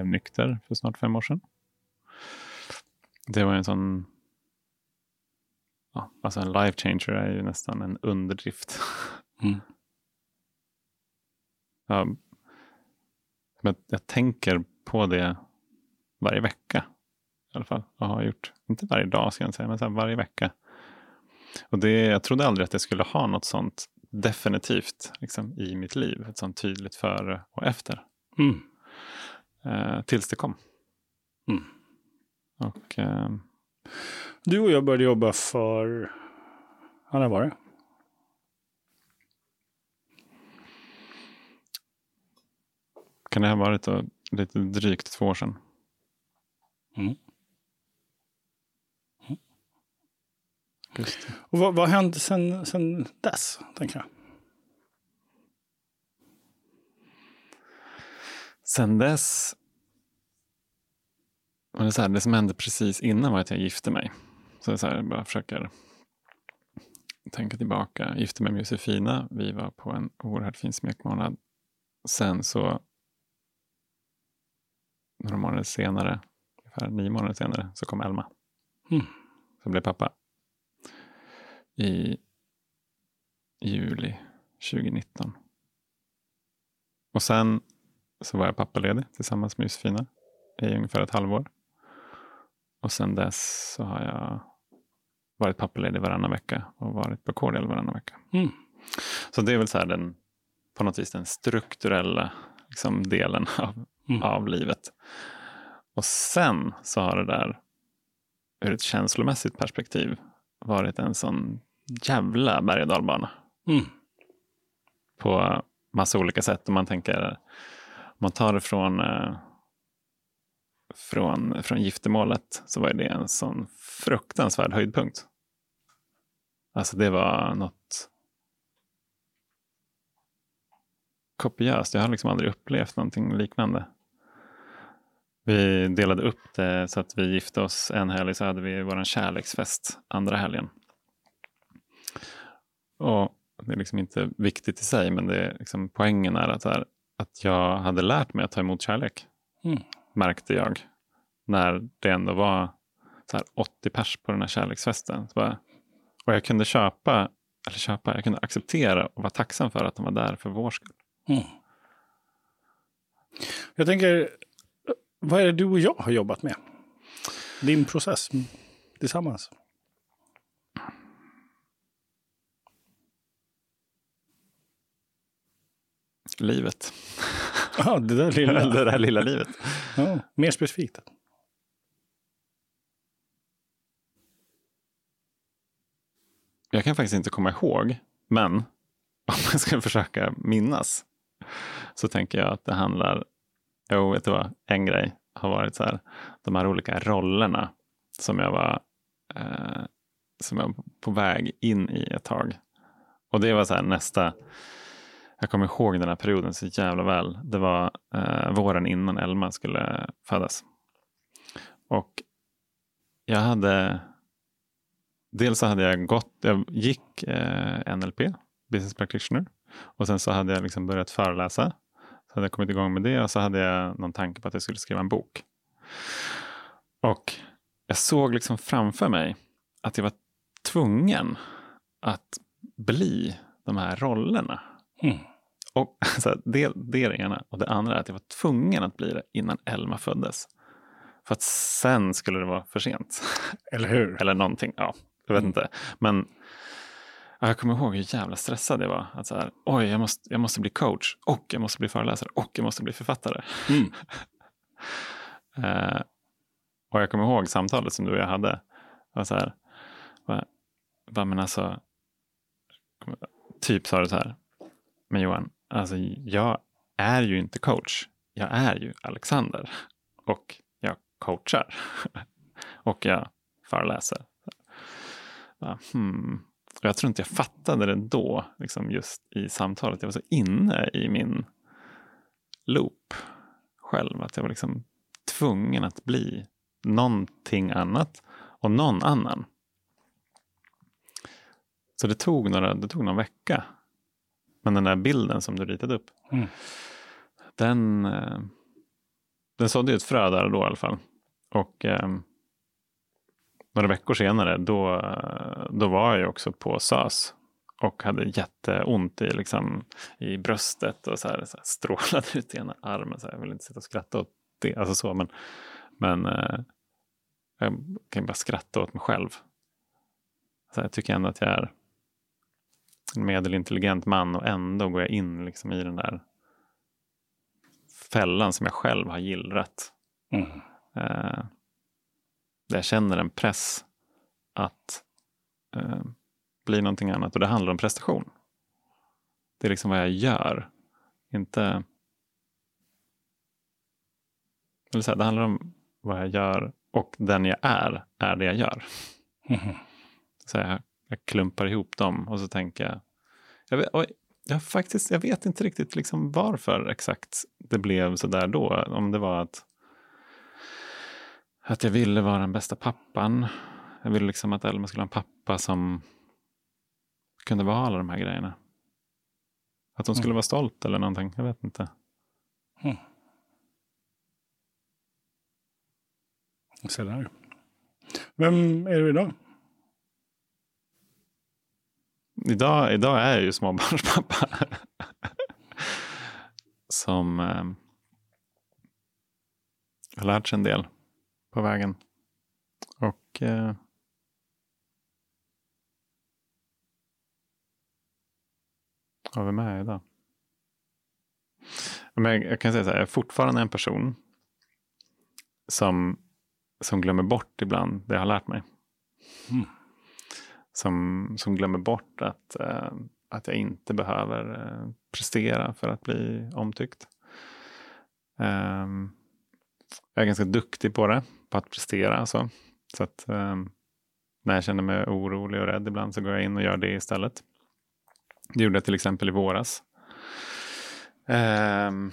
blev nykter för snart fem år sedan. Det var en sån... Ja, alltså en life changer är ju nästan en underdrift. Mm. Ja, men jag tänker på det varje vecka. I alla fall. Och har gjort. Inte varje dag ska jag inte säga, men så varje vecka. Och det, jag trodde aldrig att jag skulle ha något sånt definitivt liksom, i mitt liv. Ett sånt tydligt före och efter. Mm. Eh, tills det kom. Mm. Och eh, Du och jag började jobba för... Ja, när var det? kan det ha varit då, lite drygt två år sedan. Mm. Augusti. Och vad, vad hände sen, sen dess, tänker jag? Sen dess... var det, så här, det som hände precis innan var att jag gifte mig. Så är så här, jag bara försöker tänka tillbaka. Jag gifte mig med Josefina. Vi var på en oerhört fin smekmånad. Sen så några månader senare, ungefär nio månader senare, så kom Elma. Mm. Så jag blev pappa. I juli 2019. Och sen så var jag pappaledig tillsammans med Josefina i ungefär ett halvår. Och sen dess så har jag varit pappaledig varannan vecka och varit på Cordial varannan vecka. Mm. Så det är väl så här den, på något vis den strukturella liksom, delen av, Mm. av livet. Och sen så har det där ur ett känslomässigt perspektiv varit en sån jävla berg och dalbana Mm. på massa olika sätt. Om man tänker, om man tar det från, eh, från, från giftermålet så var det en sån fruktansvärd höjdpunkt. Alltså det var något kopiöst. Jag har liksom aldrig upplevt någonting liknande. Vi delade upp det så att vi gifte oss en helg så hade vi vår kärleksfest andra helgen. Och det är liksom inte viktigt i sig, men det är liksom, poängen är att, här, att jag hade lärt mig att ta emot kärlek. Mm. Märkte jag. När det ändå var så här 80 pers på den här kärleksfesten. Bara, och jag kunde köpa, eller köpa, jag kunde acceptera och vara tacksam för att de var där för vår skull. Mm. Jag tänker, vad är det du och jag har jobbat med? Din process tillsammans. Livet. Ja, det där lilla. det där lilla livet. Ja, mer specifikt. Jag kan faktiskt inte komma ihåg, men om jag ska försöka minnas så tänker jag att det handlar, jo, vet du vad, en grej har varit så här, de här olika rollerna som jag var, eh, som jag var på väg in i ett tag. Och det var så här nästa, jag kommer ihåg den här perioden så jävla väl. Det var eh, våren innan Elma skulle födas. Och jag hade Dels så hade jag gått, jag gick eh, NLP, Business Practitioner. Och sen så hade jag liksom börjat föreläsa. Så hade jag kommit igång med det och så hade jag någon tanke på att jag skulle skriva en bok. Och jag såg liksom framför mig att jag var tvungen att bli de här rollerna. Mm. Och, så här, det, det är det ena. Och det andra är att jag var tvungen att bli det innan Elma föddes. För att sen skulle det vara för sent. Eller hur? Eller någonting. Ja, jag vet inte. Men ja, jag kommer ihåg hur jävla stressad jag var. Att så här, Oj, jag måste, jag måste bli coach och jag måste bli föreläsare och jag måste bli författare. Mm. Eh, och jag kommer ihåg samtalet som du och jag hade. Och så här, bara, bara, men alltså, typ sa du så här, men Johan, alltså jag är ju inte coach. Jag är ju Alexander och jag coachar och jag föreläser. Ja, hmm. Och jag tror inte jag fattade det då, liksom just i samtalet. Jag var så inne i min loop själv, att jag var liksom tvungen att bli någonting annat och någon annan. Så det tog, några, det tog någon vecka. Men den där bilden som du ritade upp, Mm. den, eh, den sådde ju ett frö där och då i alla fall. Och eh, några veckor senare, då, då var jag också på SÖS och hade jätteont i, liksom, i bröstet och så här, så här strålade ut i ena armen. Så här, jag vill inte sitta och skratta åt det, alltså så, men, men eh, jag kan bara skratta åt mig själv. Så jag tycker ändå att jag är en medelintelligent man och ändå går jag in liksom i den där fällan som jag själv har gillrat. Mm. Eh, där jag känner en press att eh, bli någonting annat och det handlar om prestation. Det är liksom vad jag gör, inte... Eller så här, det handlar om vad jag gör och den jag är, är det jag gör. Mm. Så jag, jag klumpar ihop dem och så tänker jag... Jag vet, jag, faktiskt, jag vet inte riktigt liksom varför exakt det blev så där då. Om det var att, att jag ville vara den bästa pappan. Jag ville liksom att Elma skulle ha en pappa som kunde vara alla de här grejerna. Att hon skulle mm. vara stolt eller någonting. Jag vet inte. Mm. Se där. Vem är du idag? Idag, idag är jag ju småbarnspappa. Som eh, har lärt sig en del på vägen. Och eh, Ja, vem är jag idag? Men jag kan säga så här, jag är fortfarande en person som, som glömmer bort ibland det jag har lärt mig. Mm. Som, som glömmer bort att, eh, att jag inte behöver eh, prestera för att bli omtyckt. Eh, jag är ganska duktig på det, på att prestera. Alltså. Så att ehm, när jag känner mig orolig och rädd ibland så går jag in och gör det istället. Det gjorde jag till exempel i våras. Ehm,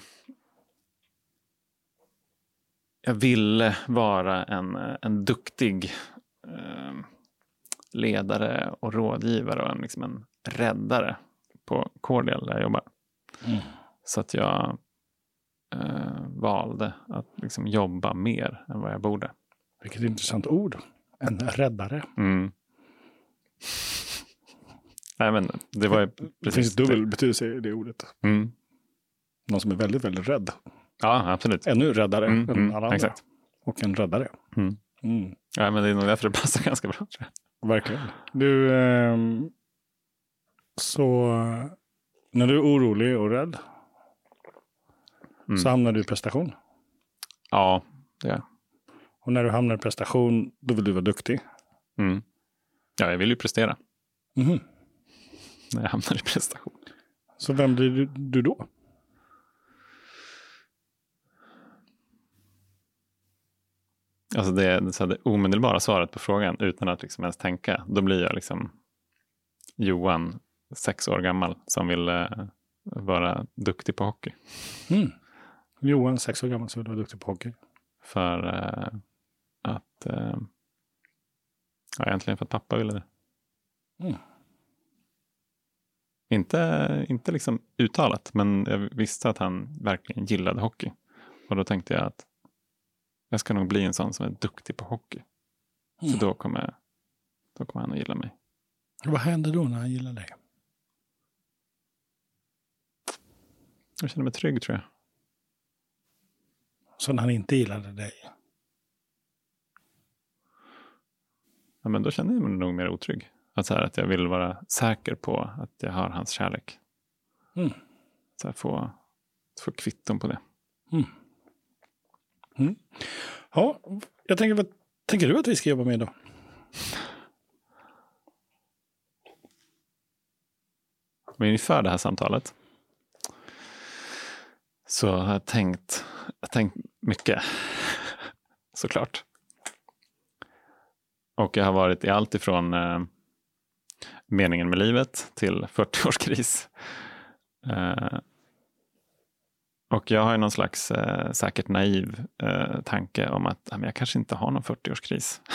jag ville vara en, eh, en duktig ehm, ledare och rådgivare och en, liksom en räddare på Cordial där jag jobbar. Mm. Så att jag uh, valde att liksom jobba mer än vad jag borde. Vilket intressant ord. En räddare. Mm. Nej, men det var precis det finns dubbel betydelse i det ordet. Mm. Någon som är väldigt, väldigt rädd. Ja, absolut. Ännu räddare mm, än mm, alla andra. Exakt. Och en räddare. Mm. Mm. Ja, men det är nog därför det passar ganska bra. Tror jag. Verkligen. Du, eh, så när du är orolig och rädd mm. så hamnar du i prestation. Ja, det är Och när du hamnar i prestation, då vill du vara duktig. Mm. Ja, jag vill ju prestera. Mm när jag hamnar i prestation. Så vem blir du, du då? Alltså det, så det omedelbara svaret på frågan utan att liksom ens tänka, då blir jag liksom Johan, sex år gammal, som vill eh, vara duktig på hockey. Mm. Johan, sex år gammal, som vill vara duktig på hockey. För eh, att, eh, ja, egentligen för att pappa ville det. Mm. Inte, inte liksom uttalat, men jag visste att han verkligen gillade hockey. Och då tänkte jag att jag ska nog bli en sån som är duktig på hockey. Mm. För då kommer, då kommer han att gilla mig. Vad händer då när han gillar dig? Jag känner mig trygg tror jag. Så när han inte gillade dig? Ja, men då känner jag mig nog mer otrygg. Att, så här, att jag vill vara säker på att jag har hans kärlek. Mm. Så här, få, få kvitton på det. Mm. Mm. Ja, jag tänker, vad tänker du att vi ska jobba med då? Men inför det här samtalet så har jag tänkt, jag tänkt mycket, såklart. Och jag har varit i allt ifrån eh, meningen med livet till 40-årskris. Eh, och jag har ju någon slags eh, säkert naiv eh, tanke om att jag kanske inte har någon 40-årskris.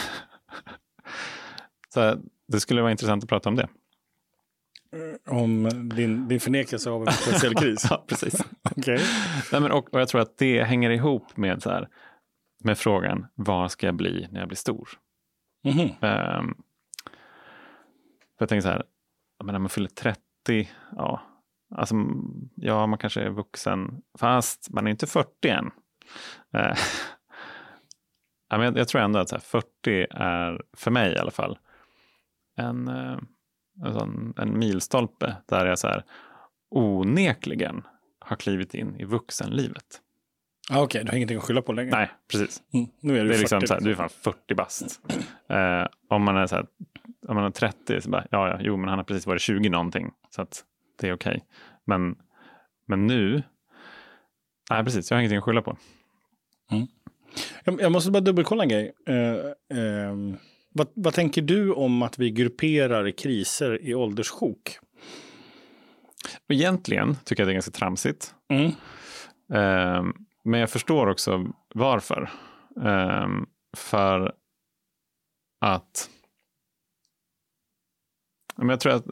Så det skulle vara intressant att prata om det. Om din, din förnekelse av en potentiell kris? ja, precis. Okej. Nej, men, och, och jag tror att det hänger ihop med, så här, med frågan vad ska jag bli när jag blir stor? Mhm. Ehm, för jag tänker så här, när man fyller 30, ja, alltså, ja, man kanske är vuxen, fast man är inte 40 än. Eh, jag, jag tror ändå att så här, 40 är, för mig i alla fall, en, eh, en, en milstolpe där jag så här, onekligen har klivit in i vuxenlivet. Ah, Okej, du har ingenting att skylla på längre? Nej, precis. Mm. Nu är du Det är 40. liksom så här, du är fan 40 bast. Eh, om man är så här, om man är 30 så bara, ja, ja, jo, men han har precis varit 20 någonting. Så att det är okej. Men, men nu, nej precis, jag har ingenting att skylla på. Jag, jag måste bara dubbelkolla en grej. Eh, ehm, vad, vad tänker du om att vi grupperar kriser i ålderssjok? Egentligen tycker jag det är ganska tramsigt. Mm. Eh, men jag förstår också varför. Eh, för att men jag tror att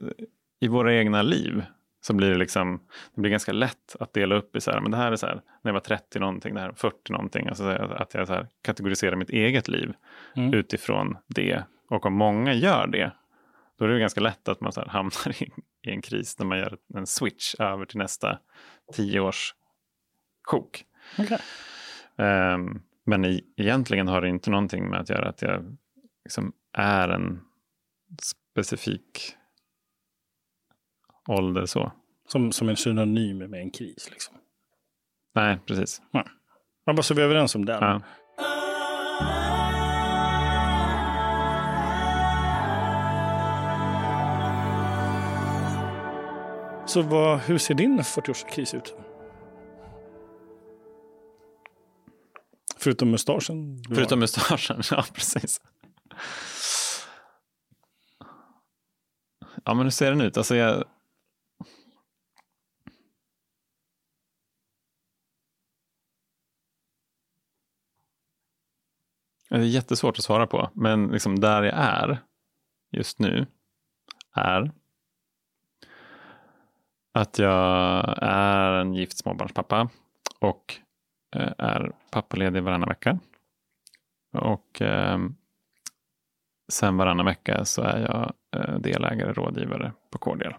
i våra egna liv så blir det liksom, det blir ganska lätt att dela upp i så här, men det här är så här, när jag var 30 någonting, det här är 40 någonting, alltså att jag så här kategoriserar mitt eget liv Mm. utifrån det. Och om många gör det, då är det ganska lätt att man så hamnar i, i en kris när man gör en switch över till nästa tio års sjok. Okej. Ehm, men i, egentligen har det inte någonting med att göra att jag liksom är en specifik ålder så. Som, som en synonym med en kris. Liksom. Nej, precis. Ja, bara så vi är överens om den. Ja. Så vad, hur ser din 40-årskris ut? Förutom mustaschen? du har. Förutom mustaschen, ja precis. Ja, men hur ser den ut? Alltså jag... Det är jättesvårt att svara på, men liksom där jag är just nu är att jag är en gift småbarnspappa och eh, är pappaledig varannan vecka. Och eh, sen varannan vecka så är jag eh, delägare, rådgivare på Cordial.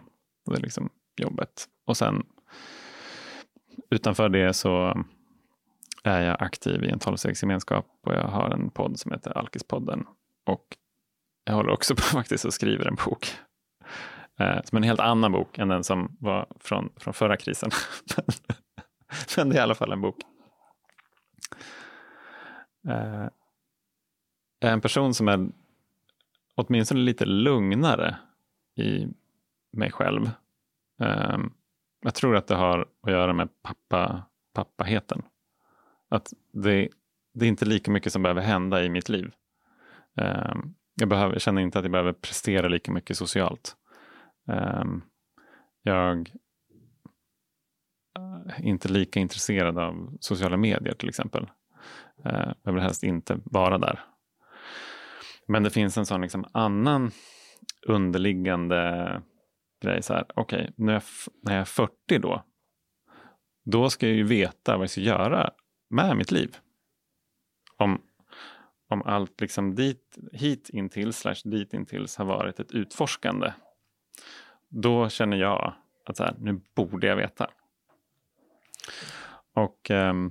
Det är liksom jobbet. Och sen utanför det så är jag aktiv i en tolvstegsgemenskap och jag har en podd som heter Alkispodden. Och jag håller också på faktiskt och skriver en bok. Eh, som en helt annan bok än den som var från, från förra krisen. Men det är i alla fall en bok. Eh, jag är en person som är åtminstone lite lugnare i mig själv. Eh, jag tror att det har att göra med pappa, pappaheten. Att det, det är inte lika mycket som behöver hända i mitt liv. Um, jag, behöver, jag känner inte att jag behöver prestera lika mycket socialt. Um, jag eh, är inte lika intresserad av sociala medier till exempel. Uh, jag vill helst inte vara där. Men det finns en sån liksom annan underliggande grej. så här, Okej, när, jag, när jag är 40 då, då ska jag ju veta vad jag ska göra med mitt liv. Om, om allt liksom dit, hit intill slash dit intills har varit ett utforskande. Då känner jag att så här, nu borde jag veta. Och ehm,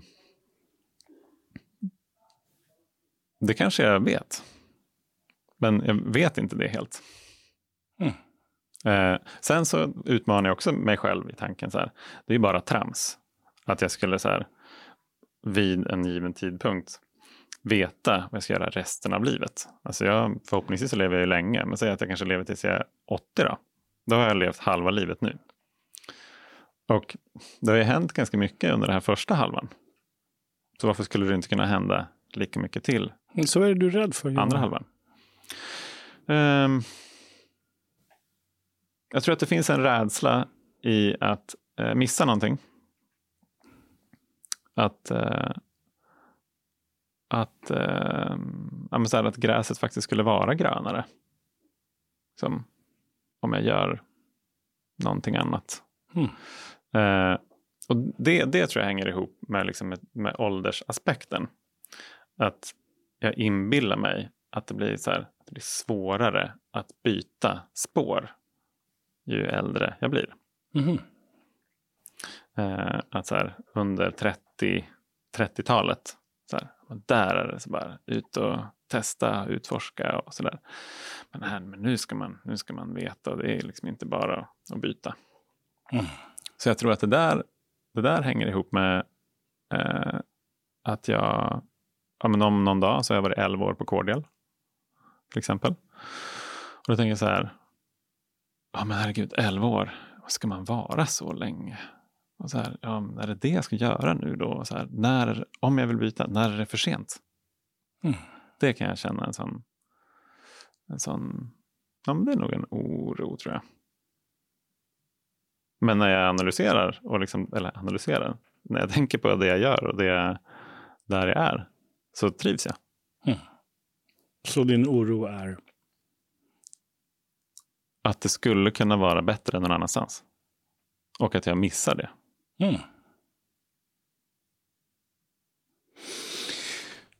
det kanske jag vet. Men jag vet inte det helt. Mm. Eh, sen så utmanar jag också mig själv i tanken så här. Det är bara trams. Att jag skulle så här vid en given tidpunkt veta vad jag ska göra resten av livet. Alltså jag, förhoppningsvis så lever jag ju länge, men säg att jag kanske lever tills jag är 80 då. Då har jag levt halva livet nu. Och det har ju hänt ganska mycket under den här första halvan. Så varför skulle det inte kunna hända lika mycket till Så är du rädd för? Andra halvan? Ehm, jag tror att det finns en rädsla i att eh, missa någonting. Att, eh, att, eh, ja, men så här, att gräset faktiskt skulle vara grönare. Som om jag gör någonting annat. Mm. Eh, och det, det tror jag hänger ihop med, liksom med, med åldersaspekten. Att jag inbillar mig att det blir, så här, det blir svårare att byta spår ju äldre jag blir. Mhm. Eh, att så här, under 30, 30-talet, så här, där är det så bara ut och testa, utforska och sådär. Men, här, men nu, ska man, nu ska man veta det är liksom inte bara att byta. Mm. Så jag tror att det där, det där hänger ihop med eh, att jag, ja, men om någon dag så har jag varit 11 år på Cordial. Till exempel. Och då tänker jag så här, ja men herregud, 11 år, ska man vara så länge? Och så här, ja, är det det jag ska göra nu då? Så här, när, om jag vill byta, när är det för sent? Mm. Det kan jag känna en sån, en sån, ja men det är nog en oro tror jag. Men när jag analyserar, och liksom, eller analyserar, när jag tänker på det jag gör och det där jag är, så trivs jag. Så din oro är? Att det skulle kunna vara bättre någon annanstans. Och att jag missar det. Mm.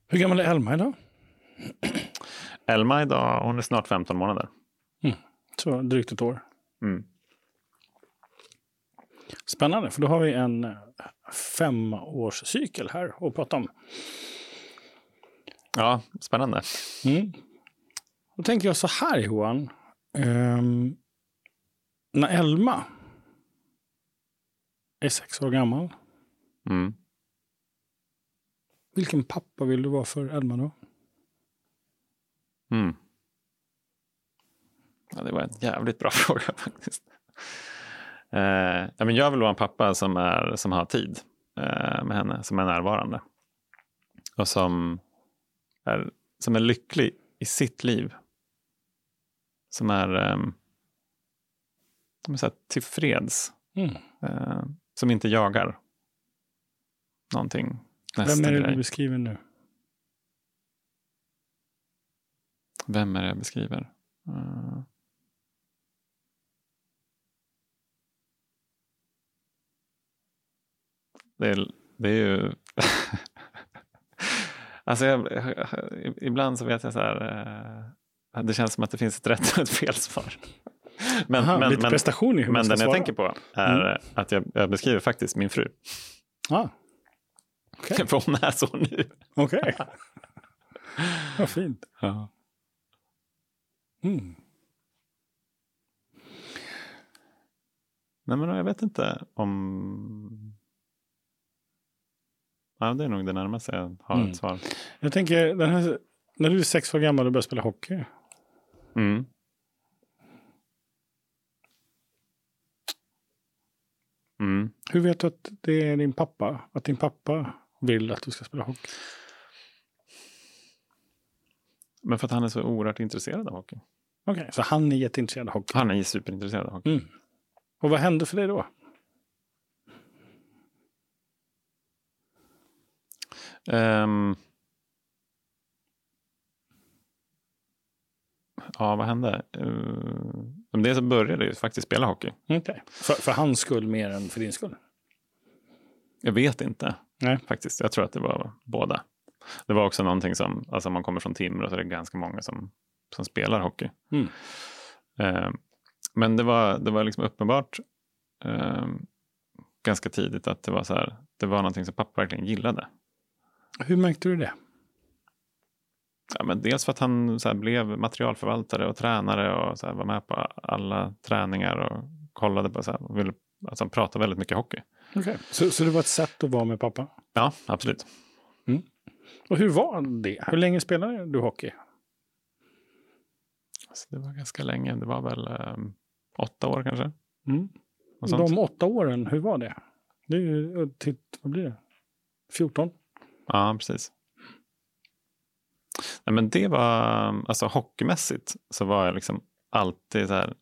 Hur gammal är Elma idag? Elma idag, hon är snart 15 månader. Så drygt ett år. Mm. Spännande, för då har vi en eh, femårscykel här att prata om. Ja, spännande. Mm. Då tänker jag så här Johan. Ehm, när Elma är sex år gammal, Mm. vilken pappa vill du vara för Elma då? Mm. Ja, det var en jävligt bra fråga faktiskt. Eh, ja, men jag vill vara en pappa som, är, som har tid eh, med henne, som är närvarande. Och som är, som är lycklig i sitt liv. Som är, eh, som är så här, tillfreds. Mm. Eh, som inte jagar någonting. Nästa Vem är det grej. du beskriver nu? Vem är det jag beskriver? Eh. Det är, det är ju... alltså jag, ibland så vet jag så här... eh, Det känns som att det finns ett rätt och ett fel svar. Men, Aha, men, lite men, prestation i hur men den jag svara. tänker på är att jag, jag beskriver faktiskt min fru. Ah, Okej. För hon är så nu. okej. Vad fint. Ja. Mm. Nej, men jag vet inte om... Ja, det är nog det närmaste jag har Mm. ett svar. Jag tänker, den här, när du är sex år gammal och börjar spela hockey. Mm. Mm. Hur vet du att det är din pappa? Att din pappa vill att du ska spela hockey? Men för att han är så oerhört intresserad av hockey. Okej, så han är jätteintresserad av hockey. Han är superintresserad av hockey. Mm. Och vad hände för dig då? Ehm. Ja, vad hände? Uh, det så började jag ju faktiskt spela hockey. Okej. För, för hans skull mer än för din skull? Jag vet inte Nej. faktiskt. Jag tror att det var båda. Det var också någonting som, alltså man kommer från Timrå så är det ganska många som, som spelar hockey. Mm. Eh, men det var, det var liksom uppenbart eh, ganska tidigt att det var så här, det var någonting som pappa verkligen gillade. Hur märkte du det? Ja, men dels för att han så här, blev materialförvaltare och tränare och så här, var med på alla träningar och kollade på, så här, och ville, alltså, han pratade väldigt mycket hockey. Okay. Så, så det var ett sätt att vara med pappa? Ja, absolut. Och hur var det? Hur länge spelade du hockey? Så det var ganska länge, det var väl eh, åtta år kanske. Mm. De åtta åren, hur var det? Det är ju vad blir det? 14? Ja, precis. Nej, men det var, alltså hockeymässigt så var jag liksom alltid så här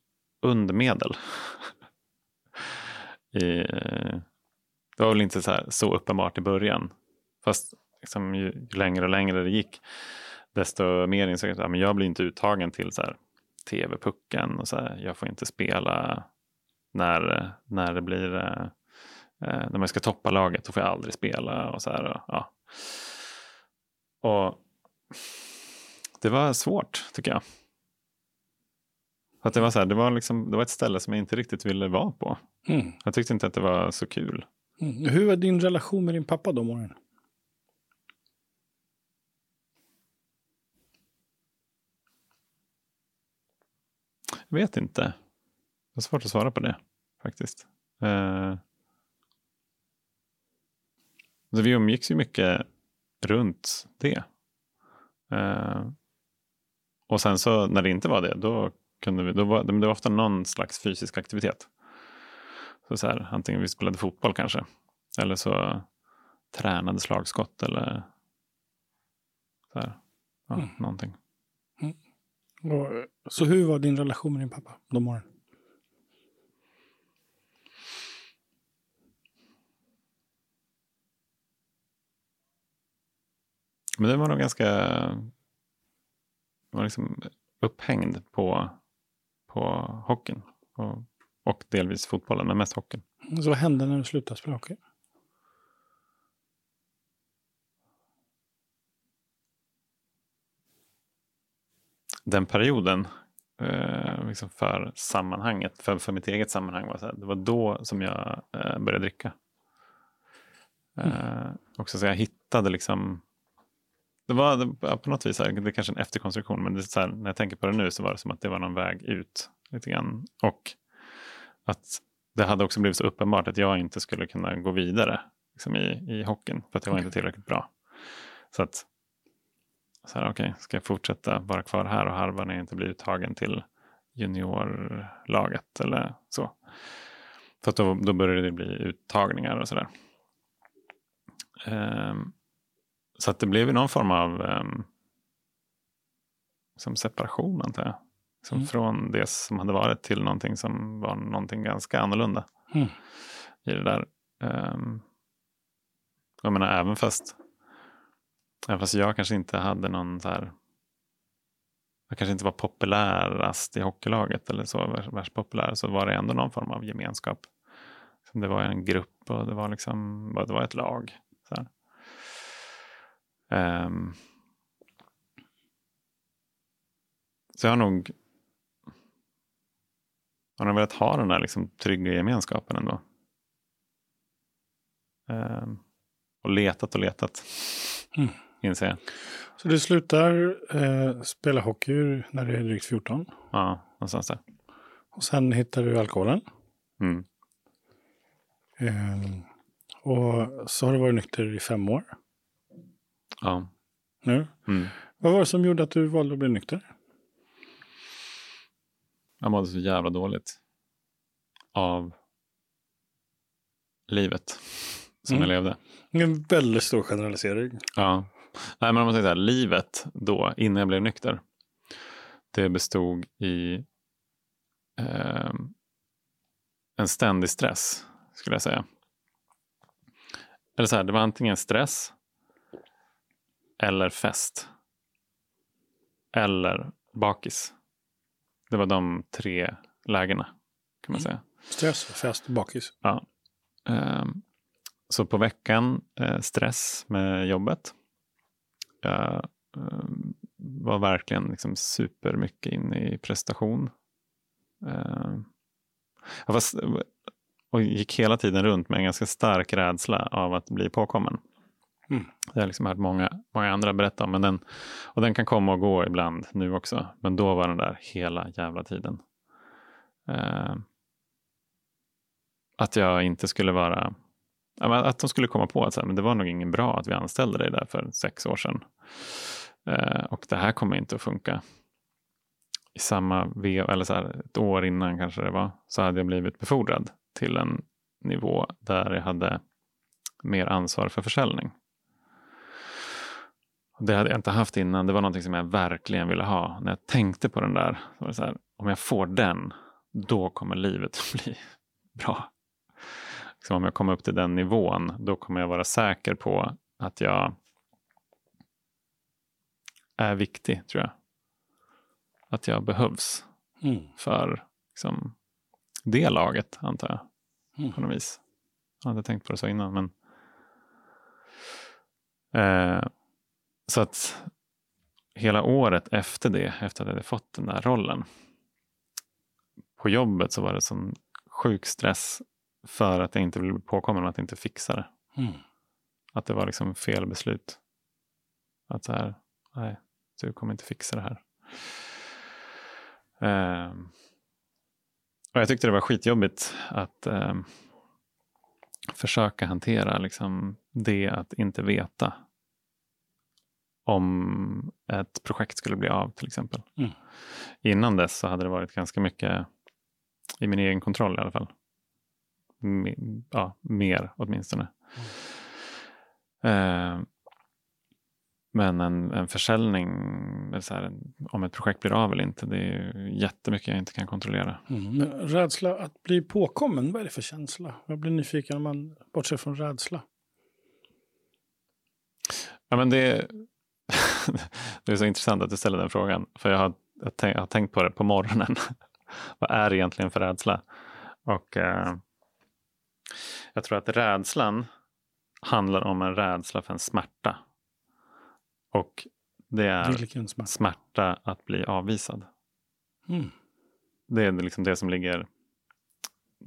undermedel. I, det var väl inte så, här, så uppenbart i början. Fast liksom, ju, ju längre och längre det gick desto mer insåg jag att jag blir inte uttagen till så här, tv-pucken och så här, jag får inte spela när, när det blir eh, eh, när man ska toppa laget då får jag aldrig spela och så här. Och, ja. och det var svårt tycker jag. Att det, var så här, det, var liksom, det var ett ställe som jag inte riktigt ville vara på. Mm. Jag tyckte inte att det var så kul. Mm. Hur var din relation med din pappa de åren? Jag vet inte. Det är svårt att svara på det faktiskt. Eh, så vi umgicks ju mycket runt det. Eh, och sen så när det inte var det, då kunde vi, då var, det var ofta någon slags fysisk aktivitet. Så, så här, antingen vi spelade fotboll kanske, eller så tränade slagskott eller så här, ja, Mm. någonting. Och, så hur var din relation med din pappa de åren? Men det var nog ganska var liksom upphängd på, på hockeyn. Och, och delvis fotbollen, men mest hockeyn. Så vad hände när du slutade spela hockey? Den perioden, eh, liksom för sammanhanget, för, för mitt eget sammanhang, var så här, det var då som jag eh, började dricka. Eh, också så jag hittade liksom det var det, på något vis, här, det är kanske en efterkonstruktion, men här, när jag tänker på det nu så var det som att det var någon väg ut. lite grann. Och att det hade också blivit så uppenbart att jag inte skulle kunna gå vidare liksom i, i hockeyn, för att jag var inte tillräckligt bra. Så att, så här, okej, ska jag fortsätta vara kvar här och harva när jag inte blir uttagen till juniorlaget eller så. För att då, då började det bli uttagningar och sådär. Um, så att det blev ju någon form av um, som separation antar jag. Som Mm. Från det som hade varit till någonting som var någonting ganska annorlunda. Mm. I det där. Um, jag menar även fast, även fast jag kanske inte hade någon så här. Jag kanske inte var populärast i hockeylaget eller så värst, populär. Så var det ändå någon form av gemenskap. Som det var en grupp och det var liksom, det var ett lag. Ehm, så jag har nog har nog velat ha den där liksom trygga gemenskapen ändå. Ehm, och letat och letat, Mm. inser jag. Så du slutar eh, spela hockey när du är drygt 14. Ja, någonstans där. Och sen hittar du alkoholen. Mm. Eh, och så har du varit nykter i fem år Ja. nu. Mm. Vad var det som gjorde att du valde att bli nykter? Jag mådde så jävla dåligt av livet som Mm. jag levde. En väldigt stor generalisering. Ja. Nej, men om man säger så här, livet då, innan jag blev nykter, det bestod i ehm, en ständig stress, skulle jag säga. Eller så här, det var antingen stress eller fest. Eller bakis. Det var de tre lägena, kan man säga. Stress, fest, bakis. Ja. Ehm, så på veckan eh, stress med jobbet. Jag ehm, var verkligen liksom supermycket inne i prestation. Ehm, jag var, och gick hela tiden runt med en ganska stark rädsla av att bli påkommen. Mm. Det har jag liksom hört många, många andra berätta om. Men den, och den kan komma och gå ibland nu också. Men då var den där hela jävla tiden. Eh, att jag inte skulle vara... Att de skulle komma på att så här, men det var nog ingen bra att vi anställde dig där för sex år sedan. Eh, och det här kommer inte att funka. I samma veva, eller så här, ett år innan kanske det var, så hade jag blivit befordrad till en nivå där jag hade mer ansvar för försäljning. Det hade jag inte haft innan. Det var någonting som jag verkligen ville ha. När jag tänkte på den där, så var det så här, om jag får den, då kommer livet att bli bra. Liksom om jag kommer upp till den nivån, då kommer jag vara säker på att jag är viktig, tror jag. Att jag behövs Mm. för liksom, det laget, antar jag. Mm. På något vis. Jag hade tänkt på det så innan. Men... Eh, så att hela året efter det, efter att jag hade fått den där rollen. På jobbet så var det sån sjuk stress för att jag inte ville bli påkommen med att inte fixa det. Mm. Att det var liksom fel beslut. Att så här, nej, du kommer inte fixa det här. Ehm, och jag tyckte det var skitjobbigt att ehm, försöka hantera liksom, det att inte veta om ett projekt skulle bli av till exempel. Mm. Innan dess så hade det varit ganska mycket i min egen kontroll i alla fall. Me- ja, mer åtminstone. Eh, men en, en försäljning, så här, om ett projekt blir av eller inte, det är ju jättemycket jag inte kan kontrollera. Mm. Men rädsla att bli påkommen, vad är det för känsla? Jag blir nyfiken om man bortser från rädsla. Ja, men det, det är så intressant att du ställer den frågan. För jag har, jag tänk, jag har tänkt på det på morgonen. Vad är egentligen för rädsla? Och eh, jag tror att rädslan handlar om en rädsla för en smärta. Och det är Vilken smärta. smärta att bli avvisad. Mm. Det är liksom det som ligger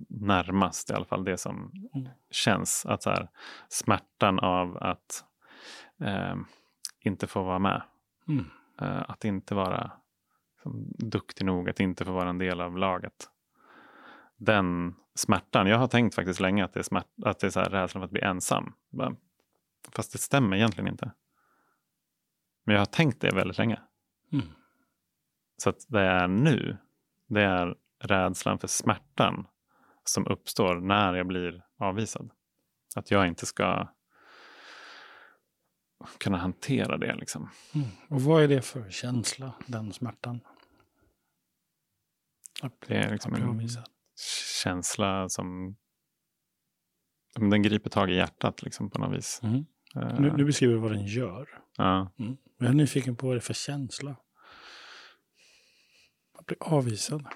närmast i alla fall. Det som Mm. känns. Att så här, smärtan av att eh, inte få vara med. Mm. Eh, att inte vara duktig nog, att inte få vara en del av laget. Den smärtan, jag har tänkt faktiskt länge att det är, smärt, att det är så här rädslan för att bli ensam. Fast det stämmer egentligen inte. Men jag har tänkt det väldigt länge. Mm. Så att det är nu, det är rädslan för smärtan som uppstår när jag blir avvisad. Att jag inte ska kunna hantera det. Liksom. Mm. Och vad är det för känsla, den smärtan? Det är liksom en känsla som den griper tag i hjärtat liksom, på något vis. Mm. Eh, Nu, nu beskriver du vad den gör. ja. Mm. Jag är nyfiken på vad det är för känsla. Att bli avvisad.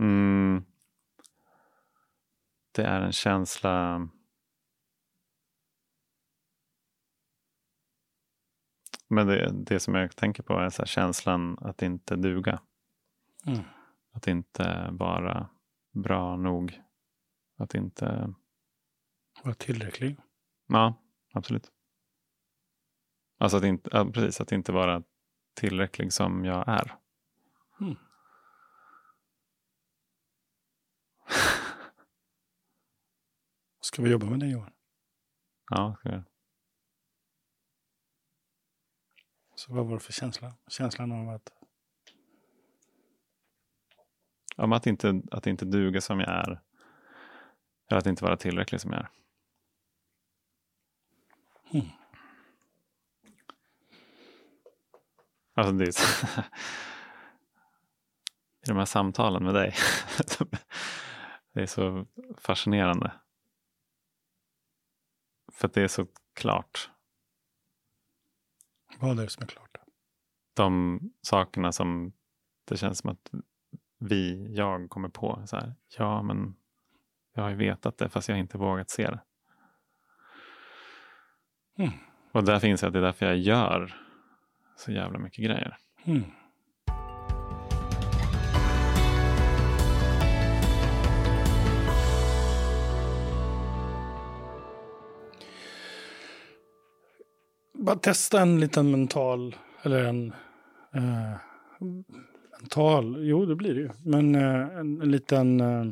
mm. Det är en känsla Men det, det som jag tänker på är så känslan att inte duga. Mm. Att inte vara bra nog. Att inte... Vara tillräcklig. Ja, absolut. Alltså att inte, ja, precis, att inte vara tillräcklig som jag är. Mm. Ska vi jobba med det Johan? Ja, ska jag. Så vad var det för känsla? Känslan av att... Men att, inte, att inte duga som jag är. Eller att inte vara tillräcklig som jag är. Mm. Alltså det är så, I de här samtalen med dig. det är så fascinerande. För att det är så klart. Vad är det som är klart? De sakerna som det känns som att vi, jag kommer på. Så här, ja, men jag har ju vetat det fast jag inte vågat se det. Mm. Och där finns att det är därför jag gör så jävla mycket grejer. Mm. Bara testa en liten mental, eller en... Eh, mental, jo det blir det ju. Men eh, en, en liten... Eh,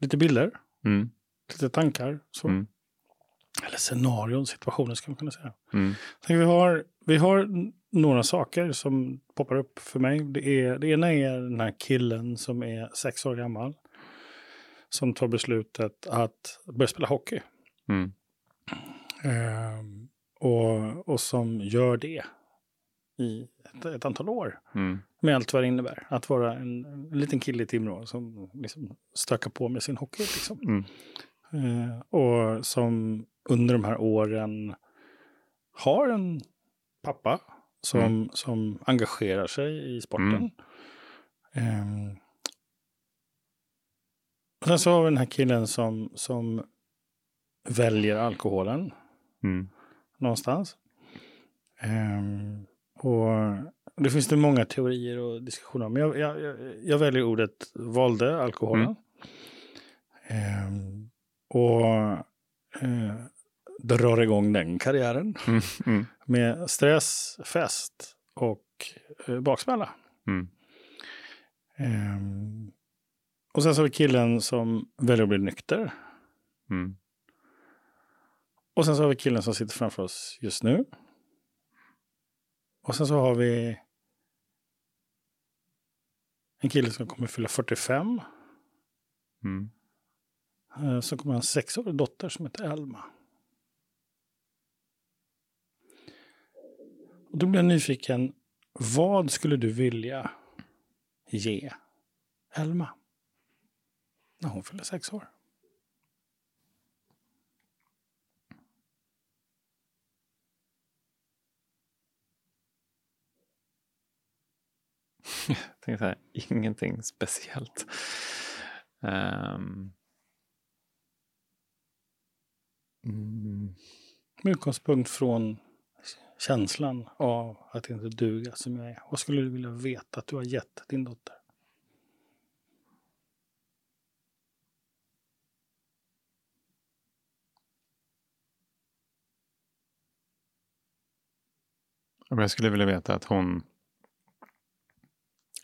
lite bilder, Mm. lite tankar. Så. Mm. Eller scenarion, situationer ska man kunna säga. Mm. Tänk, vi, har, vi har några saker som poppar upp för mig. Det, är, det ena är den här killen som är sex år gammal. Som tar beslutet att börja spela hockey. Mm. Ehm, och, och som gör det i ett, ett antal år. Mm. Med allt vad det innebär. Att vara en, en liten kille i Timrå som liksom stökar på med sin hockey. Liksom. Mm. Eh, och som under de här åren har en pappa som, Mm. som engagerar sig i sporten. Ehm, och sen så har vi den här killen som, som väljer alkoholen Mm. någonstans. Ehm, och det finns det många teorier och diskussioner om. Men jag, jag, jag, väljer ordet valde alkoholen. Mm. Ehm, och eh, drar igång den karriären Mm. Mm. med stress, fest och eh, baksmälla. Mm. Ehm, och sen så har vi killen som väljer att bli nykter. Och sen så har vi killen som sitter framför oss just nu. Och sen så har vi en kille som kommer fylla 45. Mm. eh, Som kommer ha en sexårig dotter som heter Elma. Och då blir jag nyfiken. Vad skulle du vilja ge Elma när hon fyller sex år? Jag tänkte så här, ingenting speciellt. Ehm. Mm. Med utgångspunkt från känslan av att inte duga som jag är. Vad skulle du vilja veta att du har gett din dotter? Jag skulle vilja veta att hon...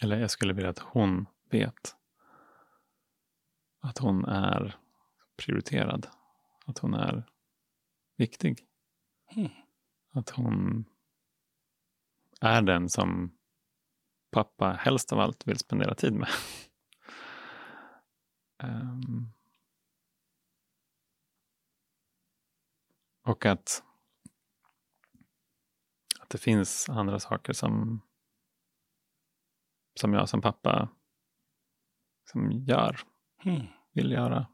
Eller jag skulle vilja att hon vet att hon är prioriterad. Att hon är viktig. Mm. Att hon är den som pappa helst av allt vill spendera tid med. Ehm. Och att, att det finns andra saker som, som jag som pappa som gör, Mm. vill göra.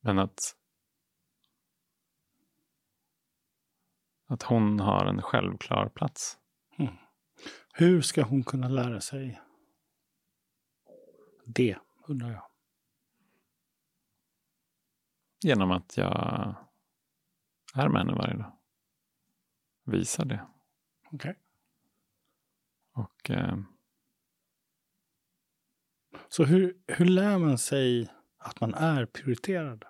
Men att, att hon har en självklar plats. Hur ska hon kunna lära sig det, undrar jag. Genom att jag är med henne varje dag. Visar det. Okej. Och eh, Så hur, hur lär man sig att man är prioriterad?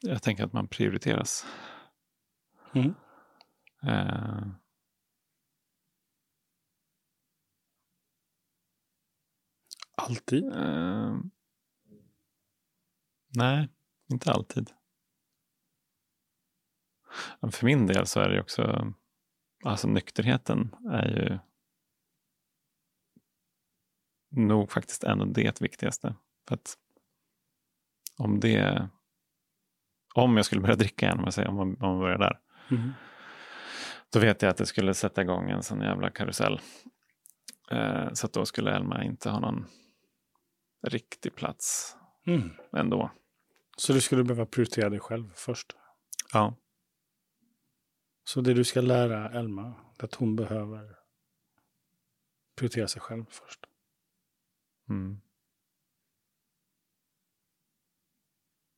jag tänker att man prioriteras. Mm. Eh, Alltid? eh, nej, inte alltid. För min del så är det också, alltså nykterheten är ju nog faktiskt ändå det viktigaste. För att om det, om jag skulle börja dricka igen, om, säger, om, man, om man börjar där, Mm. Då vet jag att det skulle sätta igång en sån jävla karusell. Eh, så att då skulle Elma inte ha någon riktig plats Mm. ändå. Så du skulle behöva prioritera dig själv först? Ja, Så det du ska lära Elma är att hon behöver prioritera sig själv först. mm.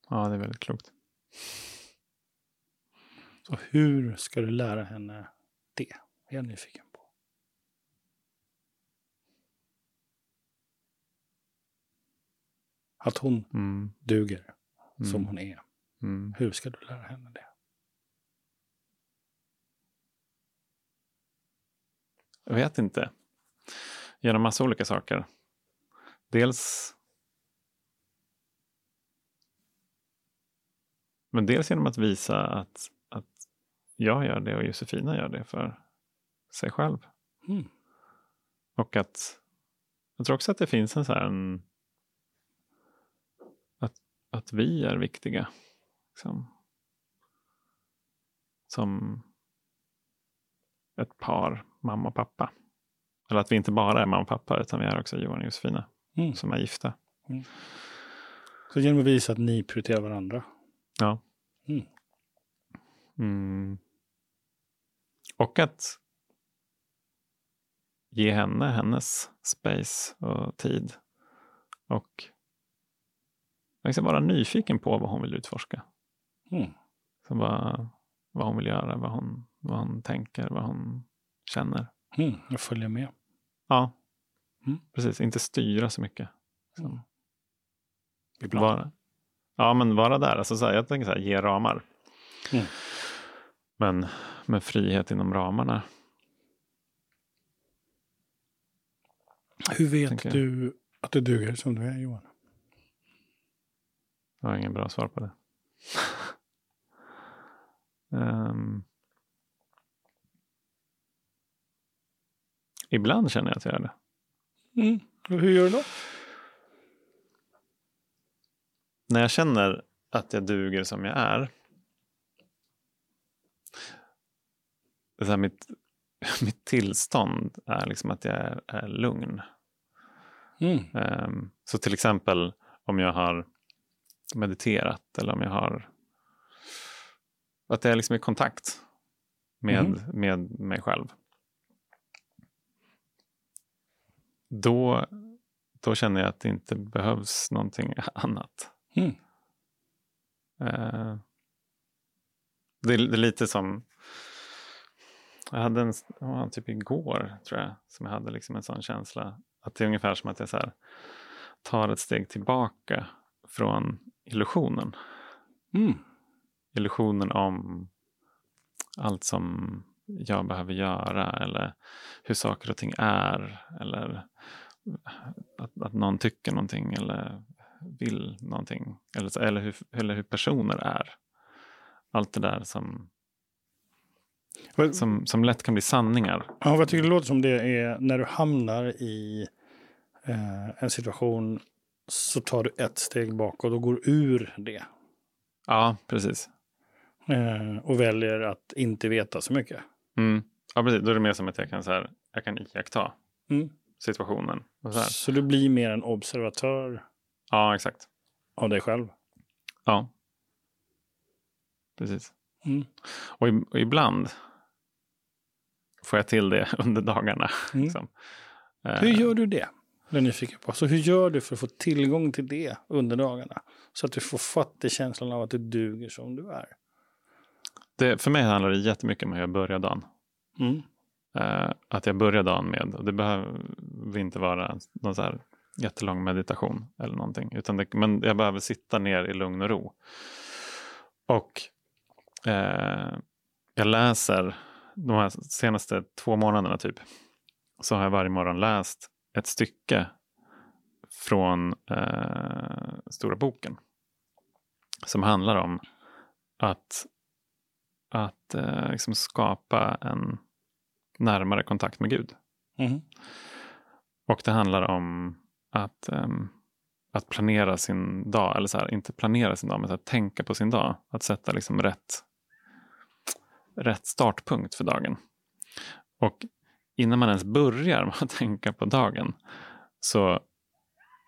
ja det är väldigt klokt. Så hur ska du lära henne det? är jag nyfiken på. Att hon Mm. duger Mm. som hon är. Mm. Hur ska du lära henne det? Jag vet inte. Genom massa olika saker. Dels Men dels genom att visa att, att jag gör det och Josefina gör det för sig själv. Mm. Och att jag tror också att det finns en så här en, att, att vi är viktiga. Liksom. Som ett par, mamma och pappa. Eller att vi inte bara är mamma och pappa utan vi är också Johan och Josefina Mm. som är gifta. Så genom att visa att ni prioriterar varandra. Ja. Mm. Mm. Och att ge henne hennes space och tid. Och liksom vara nyfiken på vad hon vill utforska. Mm. Så vad, vad hon vill göra, vad hon, vad hon tänker, vad hon känner. Mm. Jag följer med. Ja, Mm. precis. Inte styra så mycket. Mm. Ibland. Vara, ja, men vara där. Alltså, så här, jag tänker så här, ge ramar. Mm. Men med frihet inom ramarna. Hur vet du att du duger som du är Johan? Jag har ingen bra svar på det. Ehm. Ibland känner jag att jag gör det. Mm. Hur gör du då? När jag känner att jag duger som jag är. Det här, mitt, mitt tillstånd är liksom att jag är, är lugn. Mm. Ehm, så till exempel om jag har mediterat eller om jag har att jag är liksom i kontakt med, Mhm. med mig själv. Då, då känner jag att det inte behövs någonting annat. Mm. Det, är, det är lite som... Jag hade en, var typ igår, tror jag, som jag hade liksom en sån känsla. Att det är ungefär som att jag så här, tar ett steg tillbaka från illusionen. Mm. Illusionen om allt som jag behöver göra eller hur saker och ting är. Eller att, att någon tycker någonting eller vill någonting. Eller, eller, hur, eller hur personer är. Allt det där som, Vad, som, som lätt kan bli sanningar. ja, vad jag tycker det låter som det är när du hamnar i eh, en situation så tar du ett steg bakåt och går ur det. Ja, precis. Eh, och väljer att inte veta så mycket. Mm. Ja, precis. Då är det mer som att jag kan, så här, jag kan iaktta Mm. situationen. Så. Så du blir mer en observatör Ja, exakt. av dig själv. Ja. Precis. Mm. Och, i, och ibland får jag till det under dagarna. Mm. Liksom. Eh, Hur gör du det? Det är nyfiken på. Så hur gör du för att få tillgång till det under dagarna? Så att du får fatt i känslan av att du duger som du är. Det, för mig handlar det jättemycket om hur jag börjar dagen. Mm. Eh, att jag börjar dagen med, och det behöver inte vara någon så här jättelång meditation eller någonting. Utan det, men jag behöver sitta ner i lugn och ro. Och eh, jag läser de här senaste två månaderna typ. Så har jag varje morgon läst ett stycke från eh, Stora boken. Som handlar om att, att eh, liksom skapa en närmare kontakt med Gud. Mhm. Och det handlar om att, ehm, att planera sin dag, eller så här, inte planera sin dag, men så här, tänka på sin dag. Att sätta liksom rätt, rätt startpunkt för dagen. Och innan man ens börjar med att tänka på dagen så,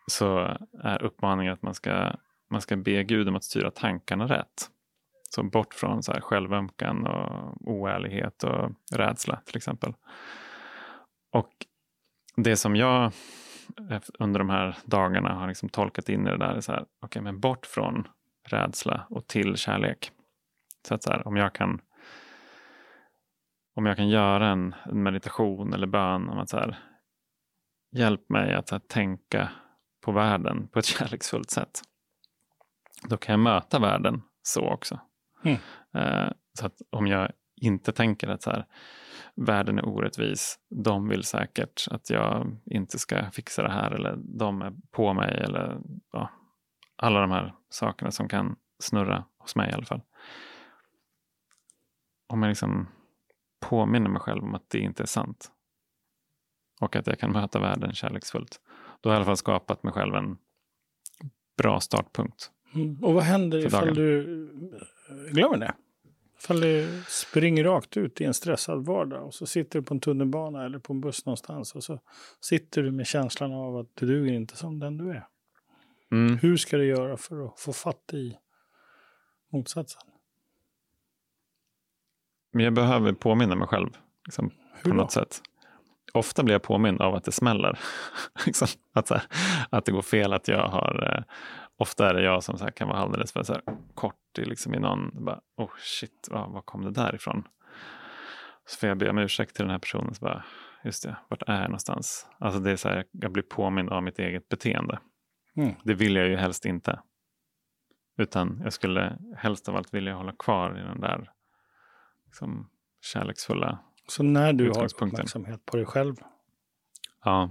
så är uppmaningen att man ska, man ska be Gud om att styra tankarna rätt. Så bort från så här självömkan och oärlighet och rädsla till exempel. Och det som jag under de här dagarna har liksom tolkat in i det där är så här, okej, men bort från rädsla och till kärlek. Så att så här, om jag kan om jag kan göra en, en meditation eller bön om att så här, hjälp mig att här, tänka på världen på ett kärleksfullt sätt. Då kan jag möta världen så också. Mm. Eh, så att om jag inte tänker att så här, världen är orättvis, de vill säkert att jag inte ska fixa det här eller de är på mig eller ja, alla de här sakerna som kan snurra hos mig i alla fall. Om jag liksom påminner mig själv om att det inte är sant och att jag kan möta världen kärleksfullt, då har jag i alla fall skapat mig själv en bra startpunkt. Mm. Och vad händer ifall dagen. du glömmer det? Ifall du springer rakt ut i en stressad vardag och så sitter du på en tunnelbana eller på en buss någonstans och så sitter du med känslan av att du duger inte som den du är. Mm. Hur ska du göra för att få fatt i motsatsen? Men jag behöver påminna mig själv liksom, på något sätt. Ofta blir jag påmind av att det smäller. liksom, att, här, att det går fel, att jag har... Eh, ofta är det jag som så här, kan vara alldeles för så här, kort i, liksom, i någon... Bara, oh shit, var, var kom det där ifrån? Så får jag be om ursäkt till den här personen. Så bara, just det, vart är jag någonstans? Alltså det är så här, jag blir påmind av mitt eget beteende. Mm. Det vill jag ju helst inte. Utan jag skulle helst av allt vilja hålla kvar i den där liksom, kärleksfulla... Så när du har uppmärksamhet på dig själv, Ja,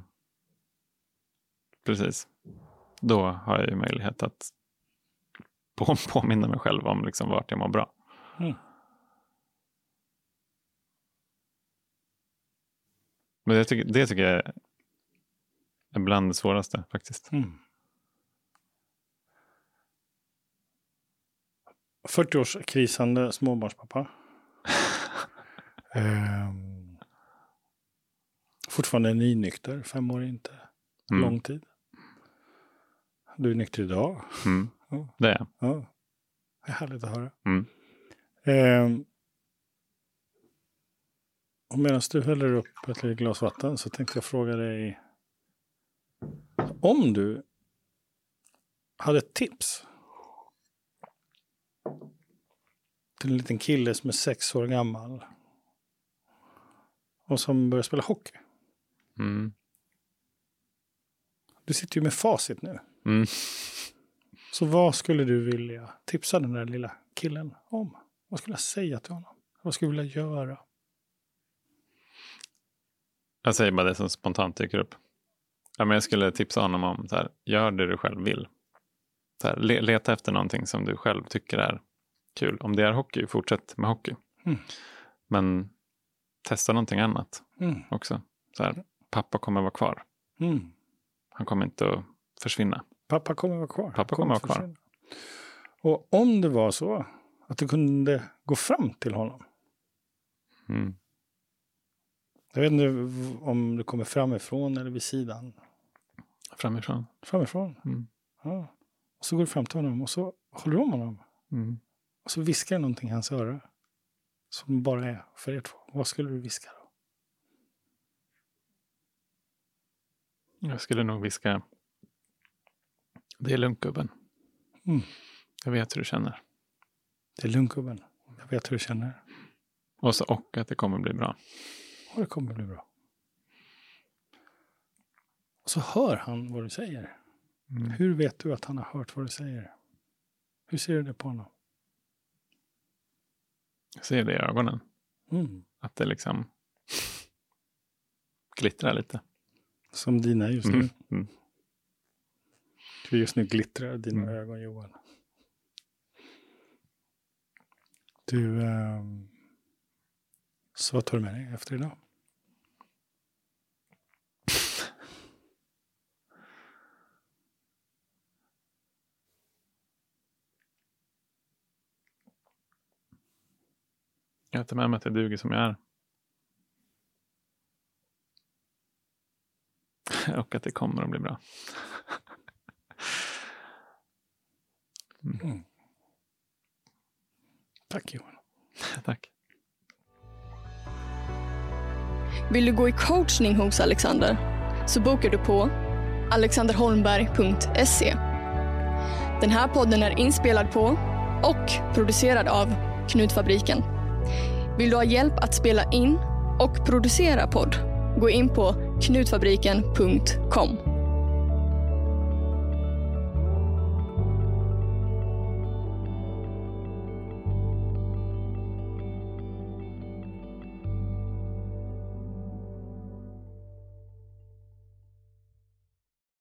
precis. Då har jag ju möjlighet att på, påminna mig själv om liksom vart jag mår bra. Mm. Men det tycker, det tycker jag är bland det svåraste faktiskt. Mm. 40-årskrisande småbarnspappa. Ehm, fortfarande nynykter, fem år inte Mm. lång tid. Du är nykter idag. Mm. Ja. Det är jag. Ja. Det är härligt att höra. Mm. Ehm, och medan du häller upp ett litet glas vatten så tänkte jag fråga dig om du hade ett tips till en liten kille som är sex år gammal och som börjar spela hockey. Mm. Du sitter ju med facit nu. Mm. Så vad skulle du vilja tipsa den där lilla killen om? Vad skulle jag säga till honom? Vad skulle du vilja göra? Jag säger bara det som spontant dyker upp. Ja, men jag skulle tipsa honom om så här, gör det du själv vill. Så här, le, leta efter någonting som du själv tycker är kul. Om det är hockey, fortsätt med hockey. Mm. Men testa någonting annat Mm. också. Så här, pappa kommer vara kvar. Mm. Han kommer inte att försvinna. Pappa kommer vara kvar. Pappa kommer vara kvar. Och om det var så att du kunde gå fram till honom. Mm. Jag vet inte om du kommer framifrån eller vid sidan. Framifrån. Framifrån. Mm. Ja. Och så går du fram till honom och så håller du om honom. Mm. Och så viskar du någonting i hans öra. Som bara är för er två. Vad skulle du viska då? Jag skulle nog viska. Det är lugnt gubben. Mm. Jag vet hur du känner. Det är lugnt gubben. Jag vet hur du känner. Och, så, och att det kommer bli bra. Och det kommer bli bra. Och så hör han vad du säger. Mm. Hur vet du att han har hört vad du säger? Hur ser du det på honom? Jag ser det i ögonen. Mm. Att det liksom glittrar lite. Som dina just nu. Mm. För just nu glittrar dina Mm. ögon Johan. Du, ehm, så vad tar du med dig efter idag? Jag tar med mig att jag duger som jag är. och att det kommer att bli bra. Tack Johan. Tack. Vill du gå i coachning hos Alexander? Så bokar du på alexanderholmberg.se. Den här podden är inspelad på och producerad av Knutfabriken. Vill du ha hjälp att spela in och producera podd? Gå in på knutfabriken.com.